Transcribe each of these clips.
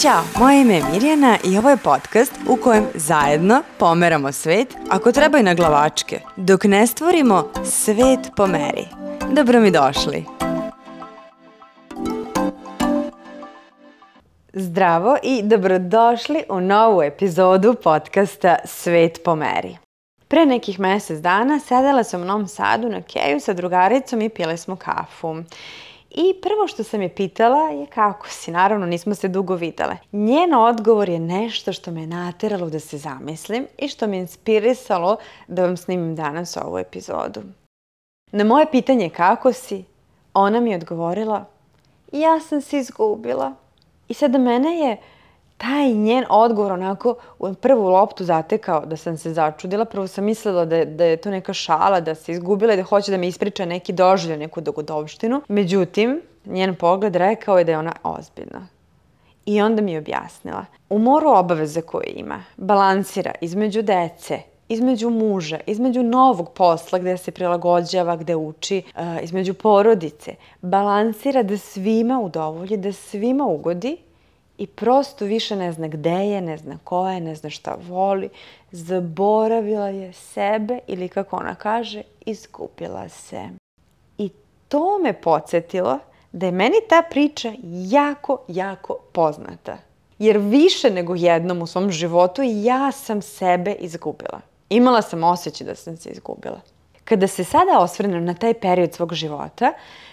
Ćao, moje ime je Mirjana i ovo je podcast u kojem zajedno pomeramo svet, ako treba i na glavačke, dok ne stvorimo svet po meri. Dobro mi došli. Zdravo i dobrodošli u novu epizodu podcasta Svet po meri. Pre nekih mesec dana sedela sam u Novom Sadu na keju sa drugaricom i pile smo kafu. I prvo što sam je pitala je kako si, naravno nismo se dugo videle. Njen odgovor je nešto što me nateralo da se zamislim i što me inspirisalo da vam snimim danas ovu epizodu. Na moje pitanje kako si, ona mi je odgovorila ja sam se izgubila. I sada mene je taj njen odgovor onako u prvu loptu zatekao da sam se začudila. Prvo sam mislila da je, da je to neka šala, da se izgubila i da hoće da mi ispriča neki doživlje, neku dogodovštinu. Međutim, njen pogled rekao je da je ona ozbiljna. I onda mi je objasnila. U moru obaveze koje ima, balansira između dece, između muža, između novog posla gde se prilagođava, gde uči, eh, između porodice, balansira da svima udovolji, da svima ugodi, i prosto više ne zna gde je, ne zna ko je, ne zna šta voli. Zaboravila je sebe ili kako ona kaže, iskupila se. I to me podsjetilo da je meni ta priča jako, jako poznata. Jer više nego jednom u svom životu ja sam sebe izgubila. Imala sam osjećaj da sam se izgubila. Kada se sada osvrnem na taj period svog života,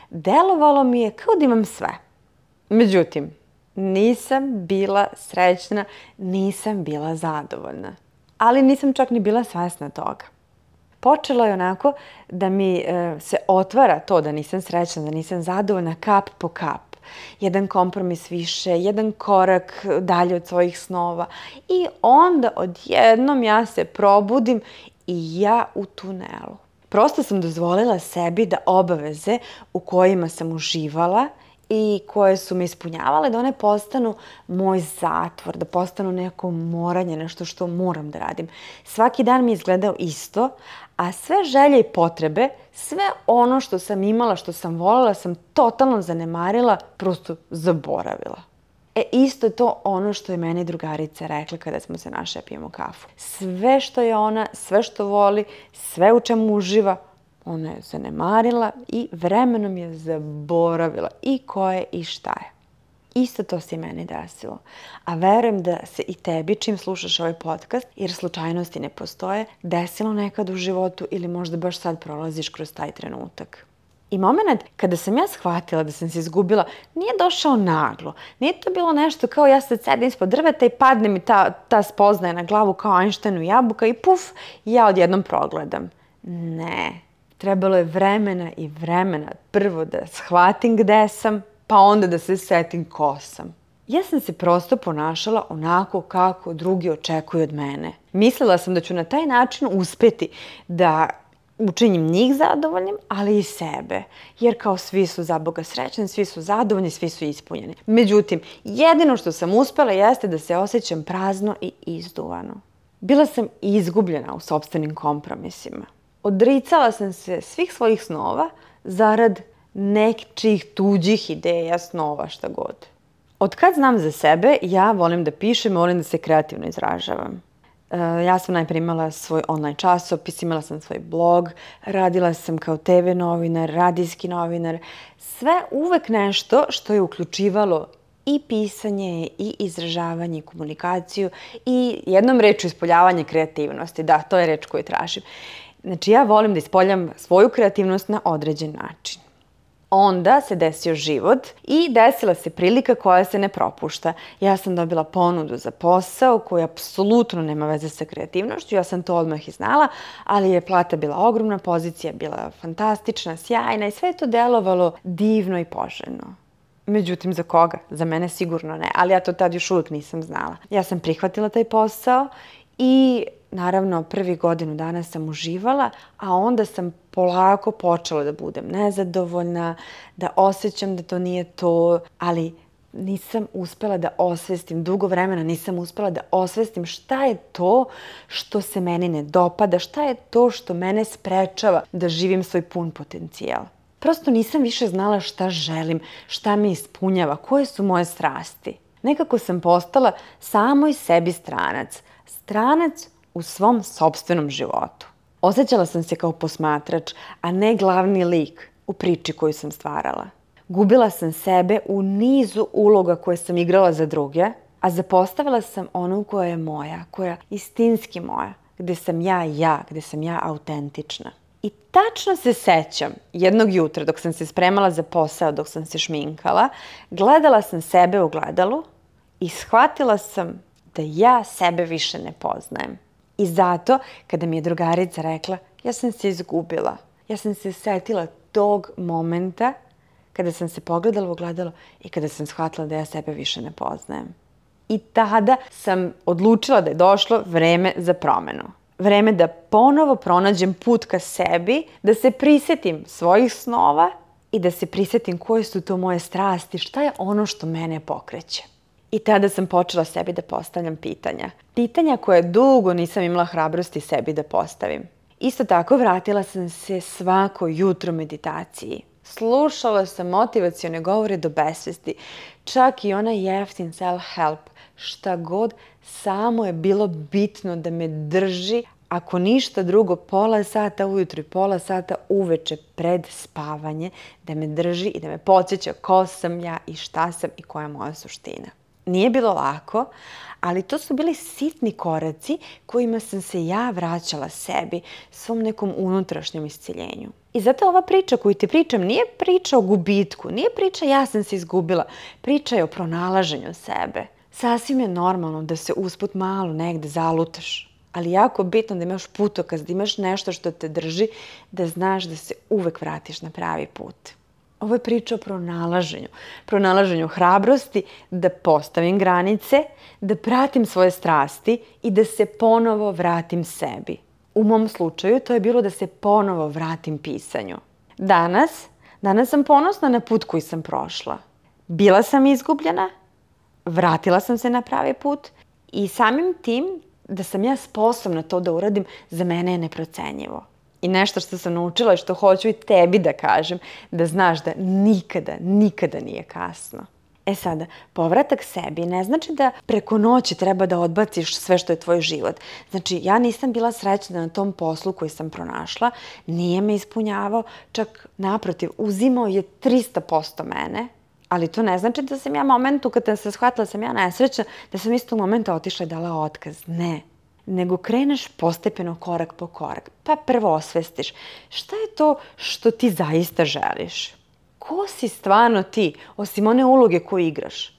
delovalo mi je kao da imam sve. Međutim, nisam bila srećna, nisam bila zadovoljna. Ali nisam čak ni bila svesna toga. Počelo je onako da mi e, se otvara to da nisam srećna, da nisam zadovoljna kap po kap jedan kompromis više, jedan korak dalje od svojih snova. I onda odjednom ja se probudim i ja u tunelu. Prosto sam dozvolila sebi da obaveze u kojima sam uživala – i koje su me ispunjavale, da one postanu moj zatvor, da postanu neko moranje, nešto što moram da radim. Svaki dan mi je izgledao isto, a sve želje i potrebe, sve ono što sam imala, što sam volela, sam totalno zanemarila, prosto zaboravila. E, isto je to ono što je meni drugarica rekla kada smo se naše da pijemo kafu. Sve što je ona, sve što voli, sve u čemu uživa, Ona je zanemarila i vremenom je zaboravila i ko je i šta je. Isto to se i meni desilo. A verujem da se i tebi čim slušaš ovaj podcast, jer slučajnosti ne postoje, desilo nekad u životu ili možda baš sad prolaziš kroz taj trenutak. I moment kada sam ja shvatila da sam se izgubila, nije došao naglo. Nije to bilo nešto kao ja sad sedim ispod drveta i padne mi ta, ta spoznaja na glavu kao Einsteinu jabuka i puf, ja odjednom progledam. Ne, Trebalo je vremena i vremena prvo da shvatim gde sam, pa onda da se setim ko sam. Ja sam se prosto ponašala onako kako drugi očekuju od mene. Mislila sam da ću na taj način uspeti da učinim njih zadovoljnim, ali i sebe. Jer kao svi su za Boga srećni, svi su zadovoljni, svi su ispunjeni. Međutim, jedino što sam uspela jeste da se osjećam prazno i izduvano. Bila sam izgubljena u sobstvenim kompromisima odricala sam se svih svojih snova zarad nekčih tuđih ideja, snova, šta god. Od kad znam za sebe, ja volim da pišem, volim da se kreativno izražavam. E, ja sam najprej imala svoj online časopis, imala sam svoj blog, radila sam kao TV novinar, radijski novinar, sve uvek nešto što je uključivalo i pisanje, i izražavanje, i komunikaciju, i jednom reču ispoljavanje kreativnosti. Da, to je reč koju tražim. Znači, ja volim da ispoljam svoju kreativnost na određen način. Onda se desio život i desila se prilika koja se ne propušta. Ja sam dobila ponudu za posao koji apsolutno nema veze sa kreativnošću, ja sam to odmah i znala, ali je plata bila ogromna, pozicija bila fantastična, sjajna i sve je to delovalo divno i poželjno. Međutim, za koga? Za mene sigurno ne, ali ja to tad još uvijek nisam znala. Ja sam prihvatila taj posao i naravno, prvi godinu dana sam uživala, a onda sam polako počela da budem nezadovoljna, da osjećam da to nije to, ali nisam uspela da osvestim, dugo vremena nisam uspela da osvestim šta je to što se meni ne dopada, šta je to što mene sprečava da živim svoj pun potencijal. Prosto nisam više znala šta želim, šta mi ispunjava, koje su moje strasti. Nekako sam postala samoj sebi stranac. Stranac u svom sobstvenom životu. Osećala sam se kao posmatrač, a ne glavni lik u priči koju sam stvarala. Gubila sam sebe u nizu uloga koje sam igrala za druge, a zapostavila sam onu koja je moja, koja je istinski moja, gde sam ja ja, gde sam ja autentična. I tačno se sećam, jednog jutra dok sam se spremala za posao, dok sam se šminkala, gledala sam sebe u gledalu i shvatila sam da ja sebe više ne poznajem. I zato, kada mi je drugarica rekla, ja sam se izgubila, ja sam se setila tog momenta kada sam se pogledala u ogledalo i kada sam shvatila da ja sebe više ne poznajem. I tada sam odlučila da je došlo vreme za promenu. Vreme da ponovo pronađem put ka sebi, da se prisetim svojih snova i da se prisetim koje su to moje strasti, šta je ono što mene pokreće. I tada sam počela sebi da postavljam pitanja. Pitanja koje dugo nisam imala hrabrosti sebi da postavim. Isto tako vratila sam se svako jutro meditaciji. Slušala sam motivacione govore do besvesti, čak i ona jeftin self-help. Šta god, samo je bilo bitno da me drži, ako ništa drugo, pola sata ujutru i pola sata uveče pred spavanje, da me drži i da me podsjeća ko sam ja i šta sam i koja je moja suština. Nije bilo lako, ali to su bili sitni koraci kojima sam se ja vraćala sebi, svom nekom unutrašnjem isceljenju. I zato ova priča koju ti pričam nije priča o gubitku, nije priča ja sam se izgubila, priča je o pronalaženju sebe. Sasvim je normalno da se usput malo negde zalutaš, ali jako bitno da imaš putokaz, da imaš nešto što te drži, da znaš da se uvek vratiš na pravi put. Ovo je priča o pronalaženju. Pronalaženju hrabrosti da postavim granice, da pratim svoje strasti i da se ponovo vratim sebi. U mom slučaju to je bilo da se ponovo vratim pisanju. Danas, danas sam ponosna na put koji sam prošla. Bila sam izgubljena, vratila sam se na pravi put i samim tim da sam ja sposobna to da uradim, za mene je neprocenjivo i nešto što sam naučila i što hoću i tebi da kažem, da znaš da nikada, nikada nije kasno. E sada, povratak sebi ne znači da preko noći treba da odbaciš sve što je tvoj život. Znači, ja nisam bila srećna na tom poslu koji sam pronašla, nije me ispunjavao, čak naprotiv, uzimao je 300% mene, ali to ne znači da sam ja momentu kada sam se shvatila da sam ja nesrećna, da sam istog momenta otišla i dala otkaz. Ne, nego kreneš postepeno korak po korak. Pa prvo osvestiš šta je to što ti zaista želiš. Ko si stvarno ti, osim one uloge koju igraš?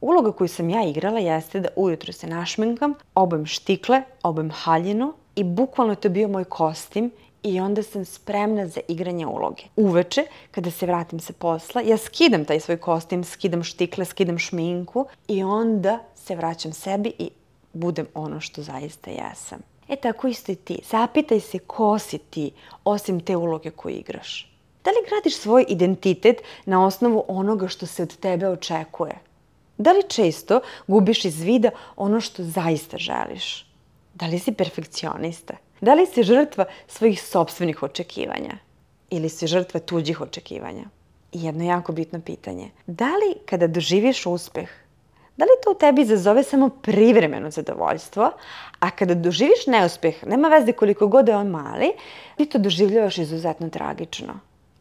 Uloga koju sam ja igrala jeste da ujutro se našminkam, obem štikle, obem haljinu i bukvalno to bio moj kostim i onda sam spremna za igranje uloge. Uveče, kada se vratim sa posla, ja skidam taj svoj kostim, skidam štikle, skidam šminku i onda se vraćam sebi i budem ono što zaista jesam. E tako isto i ti. Zapitaj se ko si ti, osim te uloge koju igraš. Da li gradiš svoj identitet na osnovu onoga što se od tebe očekuje? Da li često gubiš iz vida ono što zaista želiš? Da li si perfekcionista? Da li si žrtva svojih sobstvenih očekivanja? Ili si žrtva tuđih očekivanja? I jedno jako bitno pitanje. Da li kada doživiš uspeh, Da li to u tebi izazove samo privremeno zadovoljstvo, a kada doživiš neuspeh, nema veze koliko god je on mali, ti to doživljavaš izuzetno tragično.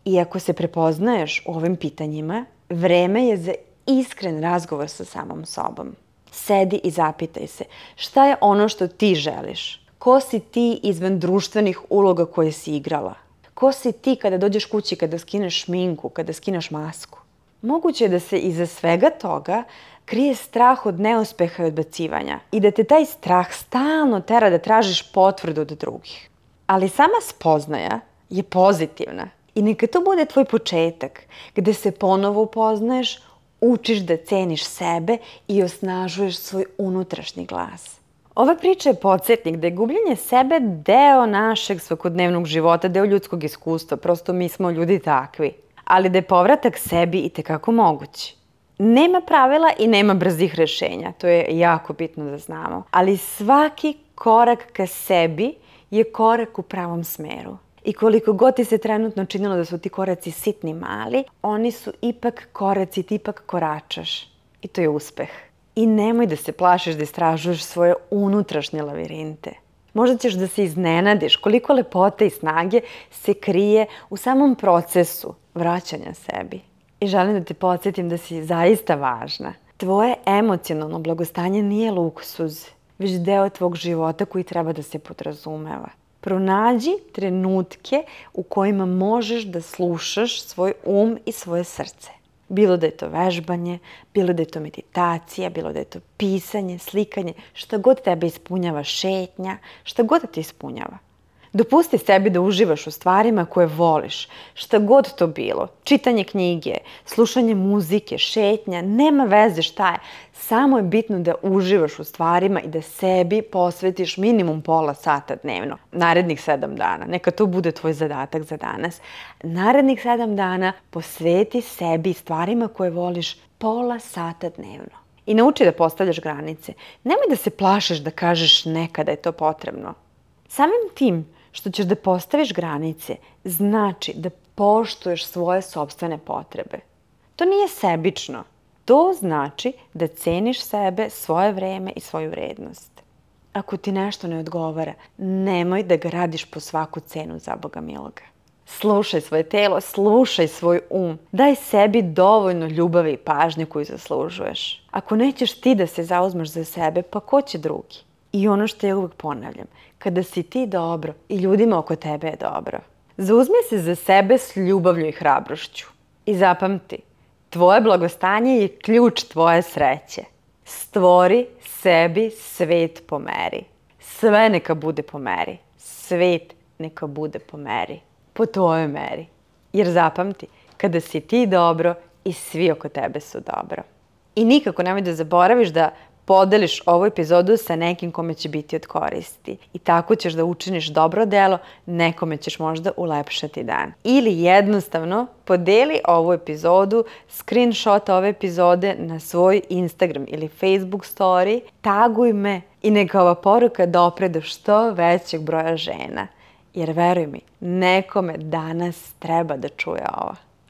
I ako se prepoznaješ u ovim pitanjima, vreme je za iskren razgovor sa samom sobom. Sedi i zapitaj se šta je ono što ti želiš? Ko si ti izvan društvenih uloga koje si igrala? Ko si ti kada dođeš kući, kada skineš šminku, kada skineš masku? moguće je da se iza svega toga krije strah od neuspeha i odbacivanja i da te taj strah stalno tera da tražiš potvrdu od drugih. Ali sama spoznaja je pozitivna i neka to bude tvoj početak gde se ponovo upoznaješ, učiš da ceniš sebe i osnažuješ svoj unutrašnji glas. Ova priča je podsjetnik da je gubljenje sebe deo našeg svakodnevnog života, deo ljudskog iskustva. Prosto mi smo ljudi takvi ali da je povratak sebi i tekako mogući. Nema pravila i nema brzih rešenja, to je jako bitno da znamo, ali svaki korak ka sebi je korak u pravom smeru. I koliko god ti se trenutno činilo da su ti koraci sitni mali, oni su ipak koraci, ti ipak koračaš. I to je uspeh. I nemoj da se plašiš da istražuješ svoje unutrašnje lavirinte. Možda ćeš da se iznenadiš koliko lepote i snage se krije u samom procesu vraćanja sebi. I želim da te podsjetim da si zaista važna. Tvoje emocionalno blagostanje nije luksuz, već deo tvog života koji treba da se podrazumeva. Pronađi trenutke u kojima možeš da slušaš svoj um i svoje srce. Bilo da je to vežbanje, bilo da je to meditacija, bilo da je to pisanje, slikanje, šta god tebe ispunjava šetnja, šta god da te ispunjava. Dopusti sebi da uživaš u stvarima koje voliš, šta god to bilo, čitanje knjige, slušanje muzike, šetnja, nema veze šta je, samo je bitno da uživaš u stvarima i da sebi posvetiš minimum pola sata dnevno, narednih sedam dana, neka to bude tvoj zadatak za danas. Narednih sedam dana posveti sebi stvarima koje voliš pola sata dnevno. I nauči da postavljaš granice. Nemoj da se plašiš da kažeš nekada je to potrebno. Samim tim što ćeš da postaviš granice znači da poštuješ svoje sobstvene potrebe. To nije sebično. To znači da ceniš sebe, svoje vreme i svoju vrednost. Ako ti nešto ne odgovara, nemoj da ga radiš po svaku cenu za Boga miloga. Slušaj svoje telo, slušaj svoj um. Daj sebi dovoljno ljubavi i pažnje koju zaslužuješ. Ako nećeš ti da se zauzmeš za sebe, pa ko će drugi? I ono što ja uvek ponavljam, kada si ti dobro i ljudima oko tebe je dobro, zauzmi se za sebe s ljubavlju i hrabrošću. I zapamti, tvoje blagostanje je ključ tvoje sreće. Stvori sebi svet po meri. Sve neka bude po meri. Svet neka bude po meri. Po tvojoj meri. Jer zapamti, kada si ti dobro i svi oko tebe su dobro. I nikako nemoj da zaboraviš da podeliš ovu epizodu sa nekim kome će biti od koristi. I tako ćeš da učiniš dobro delo, nekome ćeš možda ulepšati dan. Ili jednostavno podeli ovu epizodu, screenshot ove epizode na svoj Instagram ili Facebook story, taguj me i neka ova poruka dopre do što većeg broja žena. Jer veruj mi, nekome danas treba da čuje ovo.